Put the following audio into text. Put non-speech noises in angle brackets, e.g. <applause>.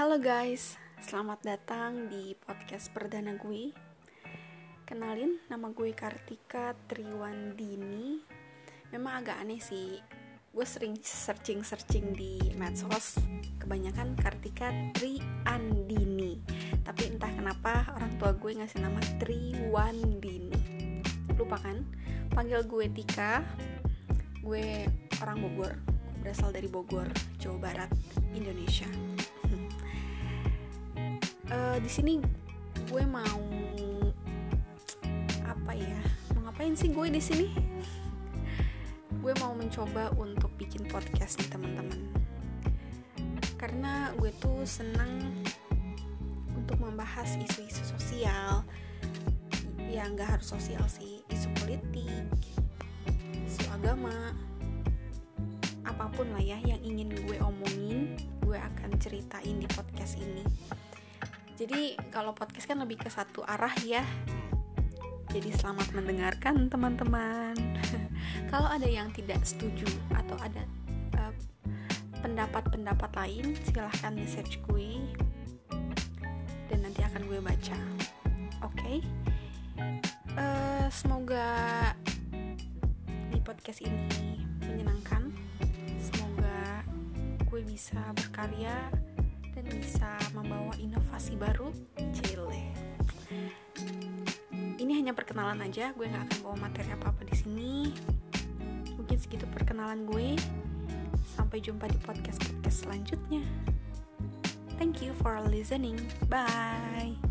Halo guys, selamat datang di podcast perdana gue. Kenalin, nama gue Kartika Triwandini. Memang agak aneh sih. Gue sering searching-searching di medsos, kebanyakan Kartika Triandini. Tapi entah kenapa orang tua gue ngasih nama Triwandini. Lupa kan? Panggil gue Tika. Gue orang Bogor, berasal dari Bogor, Jawa Barat, Indonesia uh, di sini gue mau apa ya? Mau ngapain sih gue di sini? Gue mau mencoba untuk bikin podcast nih teman-teman. Karena gue tuh senang untuk membahas isu-isu sosial. Ya nggak harus sosial sih. Isu politik isu agama apa pun lah ya yang ingin gue omongin gue akan ceritain di podcast ini jadi kalau podcast kan lebih ke satu arah ya. Jadi selamat mendengarkan teman-teman. <laughs> kalau ada yang tidak setuju atau ada pendapat pendapat-pendapat lain, silahkan message gue dan nanti akan gue baca. Oke? Okay? Uh, eh, semoga di podcast ini menyenangkan. Semoga gue bisa berkarya hanya perkenalan aja gue nggak akan bawa materi apa apa di sini. Mungkin segitu perkenalan gue. Sampai jumpa di podcast podcast selanjutnya. Thank you for listening. Bye